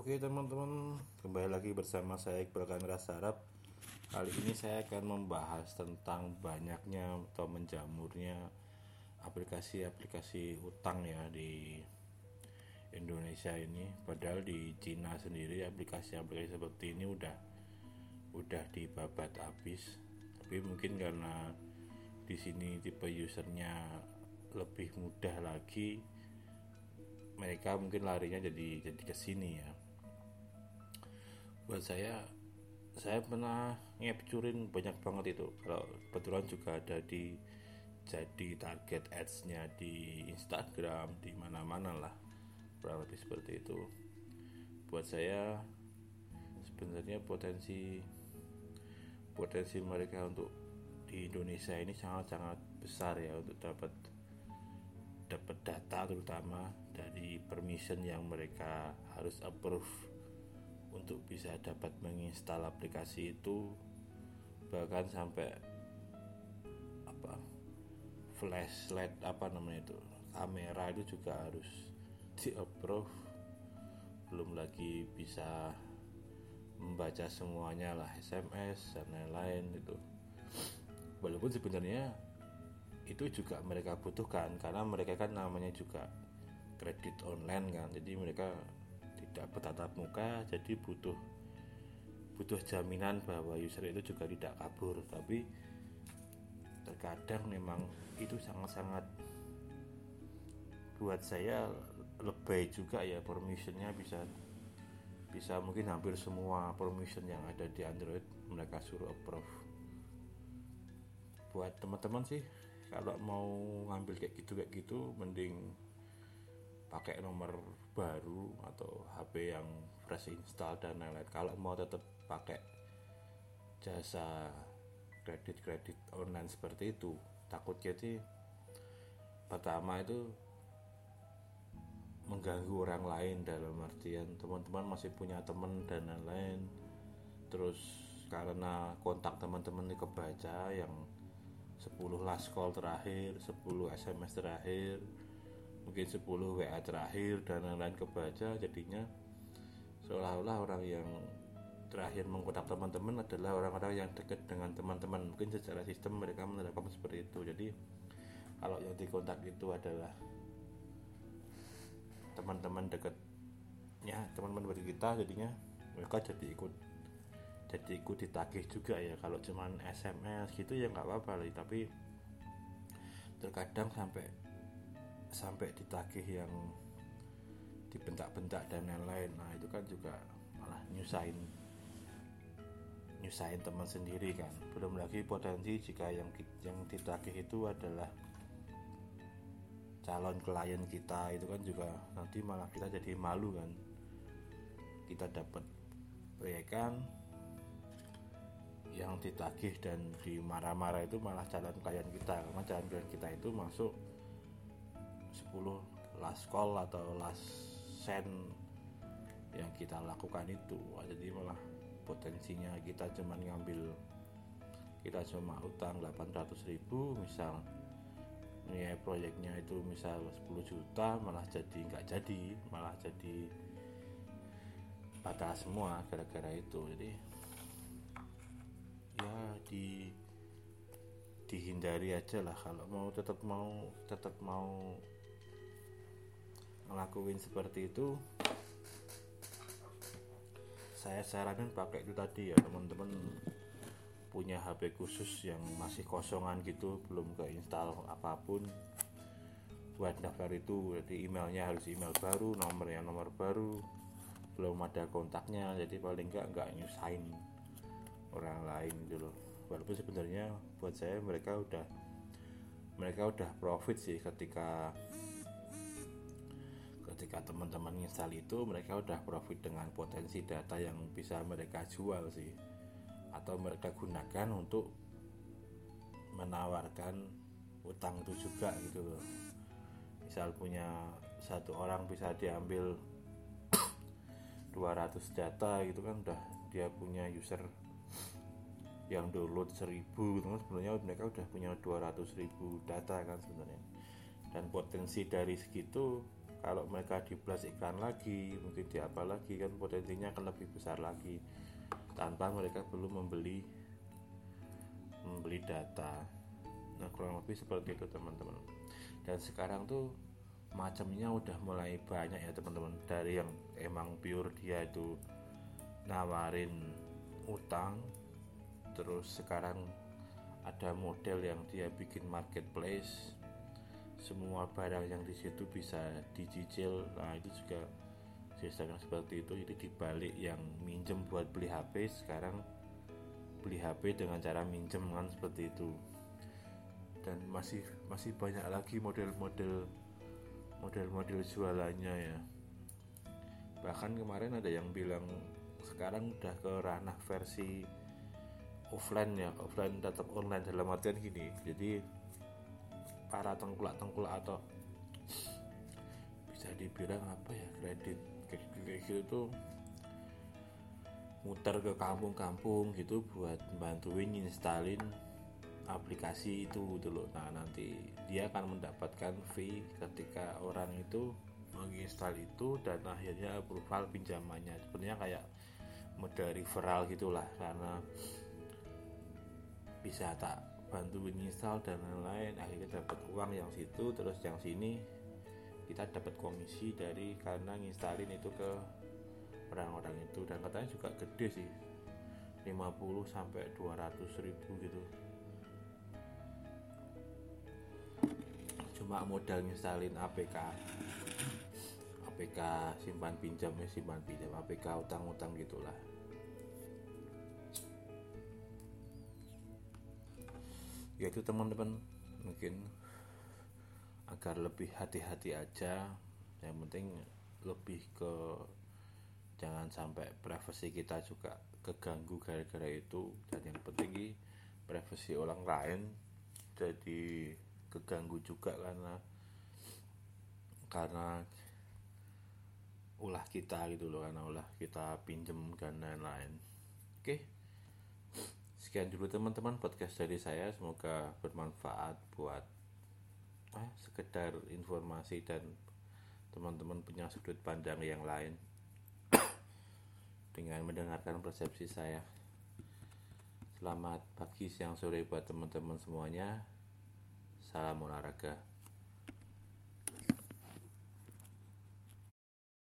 Oke teman-teman, kembali lagi bersama saya Iqbal Kamera Sarap. Kali ini saya akan membahas tentang banyaknya atau menjamurnya aplikasi-aplikasi utang ya di Indonesia ini. Padahal di Cina sendiri aplikasi-aplikasi seperti ini udah udah dibabat habis. Tapi mungkin karena di sini tipe usernya lebih mudah lagi mereka mungkin larinya jadi jadi ke sini ya buat saya saya pernah ngepcurin banyak banget itu. Kalau kebetulan juga ada di jadi target ads-nya di Instagram di mana-mana lah kurang lebih seperti itu. Buat saya sebenarnya potensi potensi mereka untuk di Indonesia ini sangat-sangat besar ya untuk dapat dapat data terutama dari permission yang mereka harus approve untuk bisa dapat menginstal aplikasi itu bahkan sampai apa flashlight apa namanya itu kamera itu juga harus di approve belum lagi bisa membaca semuanya lah SMS dan lain-lain itu walaupun sebenarnya itu juga mereka butuhkan karena mereka kan namanya juga kredit online kan jadi mereka tidak bertatap muka jadi butuh butuh jaminan bahwa user itu juga tidak kabur. Tapi terkadang memang itu sangat-sangat buat saya lebay juga ya permissionnya bisa bisa mungkin hampir semua permission yang ada di Android mereka suruh approve. Buat teman-teman sih kalau mau ngambil kayak gitu kayak gitu mending pakai nomor baru atau HP yang fresh install dan lain-lain. Kalau mau tetap pakai jasa kredit-kredit online seperti itu takutnya sih pertama itu mengganggu orang lain dalam artian teman-teman masih punya teman dan lain-lain. Terus karena kontak teman-teman ini kebaca yang 10 last call terakhir 10 SMS terakhir mungkin 10 WA terakhir dan lain-lain kebaca jadinya seolah-olah orang yang terakhir mengkontak teman-teman adalah orang-orang yang dekat dengan teman-teman. Mungkin secara sistem mereka menerapkan seperti itu. Jadi kalau yang dikontak itu adalah teman-teman dekatnya teman-teman bagi kita jadinya mereka jadi ikut jadi ikut ditagih juga ya. Kalau cuman SMS gitu ya nggak apa-apa tapi terkadang sampai sampai ditagih yang dibentak-bentak dan lain-lain. Nah itu kan juga malah nyusahin nyusahin teman sendiri kan. Belum lagi potensi jika yang yang ditagih itu adalah calon klien kita itu kan juga nanti malah kita jadi malu kan. Kita dapat proyekan yang ditagih dan dimarah-marah itu malah calon klien kita. Karena calon klien kita itu masuk 10 last call atau last send yang kita lakukan itu. Jadi malah potensinya kita cuma ngambil kita cuma utang 800 ribu misal nilai proyeknya itu misal 10 juta malah jadi nggak jadi malah jadi batal semua gara-gara itu. Jadi di dihindari aja lah. Kalau mau tetap mau tetap mau ngelakuin seperti itu saya saranin pakai itu tadi ya teman-teman punya HP khusus yang masih kosongan gitu belum ke install apa pun. Buat daftar itu jadi emailnya harus email baru nomornya nomor baru belum ada kontaknya jadi paling enggak enggak nyusahin orang lain gitu loh. Walaupun sebenarnya buat saya mereka udah mereka udah profit sih ketika ketika teman-teman install itu mereka udah profit dengan potensi data yang bisa mereka jual sih. Atau mereka gunakan untuk menawarkan utang itu juga gitu loh. Misal punya satu orang bisa diambil 200 data gitu kan udah dia punya user yang download 1000 gitu kan. Sebenarnya mereka udah punya 200 ribu data kan sebenarnya. Dan potensi dari segitu kalau mereka diblas iklan lagi mungkin di apa lagi kan potensinya akan lebih besar lagi. Tanpa mereka perlu membeli membeli data. Nah kurang lebih seperti itu teman-teman. Dan sekarang tuh macamnya udah mulai banyak ya teman-teman. Dari yang emang pure dia itu nawarin utang terus sekarang ada model yang dia bikin marketplace semua barang yang di situ bisa dicicil. Nah itu juga sistem yang seperti itu. Itu dibalik yang minjem buat beli HP sekarang beli HP dengan cara minjem kan seperti itu. Dan masih masih banyak lagi model-model model-model jualannya ya. Bahkan kemarin ada yang bilang sekarang udah ke ranah versi offline ya offline tetap online dalam artian gini. Jadi para tengkulak-tengkulak atau bisa dibilang apa ya kredit kayak gitu tuh muter ke kampung-kampung gitu buat bantuin instalin aplikasi itu dulu gitu nah nanti dia akan mendapatkan fee ketika orang itu menginstal itu dan akhirnya approval pinjamannya. Sebenarnya kayak model referral gitulah karena bisa tak bantu install dan lain-lain. Akhirnya dapat uang yang situ terus yang sini kita dapat komisi dari karena nginstalin itu ke orang-orang itu. Dan katanya juga gede sih 50 sampai 200 ribu gitu. Cuma modal nginstalin APK APK simpan pinjam ya simpan pinjam APK utang-utang gitulah yaitu teman-teman mungkin agar lebih hati-hati aja. Yang penting lebih ke jangan sampai privasi kita juga keganggu gara-gara itu. Dan yang penting privasi orang lain jadi keganggu juga karena karena ulah kita gitu loh karena ulah kita pinjem dan lain-lain. Oke? okay? Sekian dulu teman-teman podcast dari saya. Semoga bermanfaat buat eh, sekedar informasi dan teman-teman punya sudut pandang yang lain dengan mendengarkan persepsi saya. Selamat pagi siang sore buat teman-teman semuanya. Salam olahraga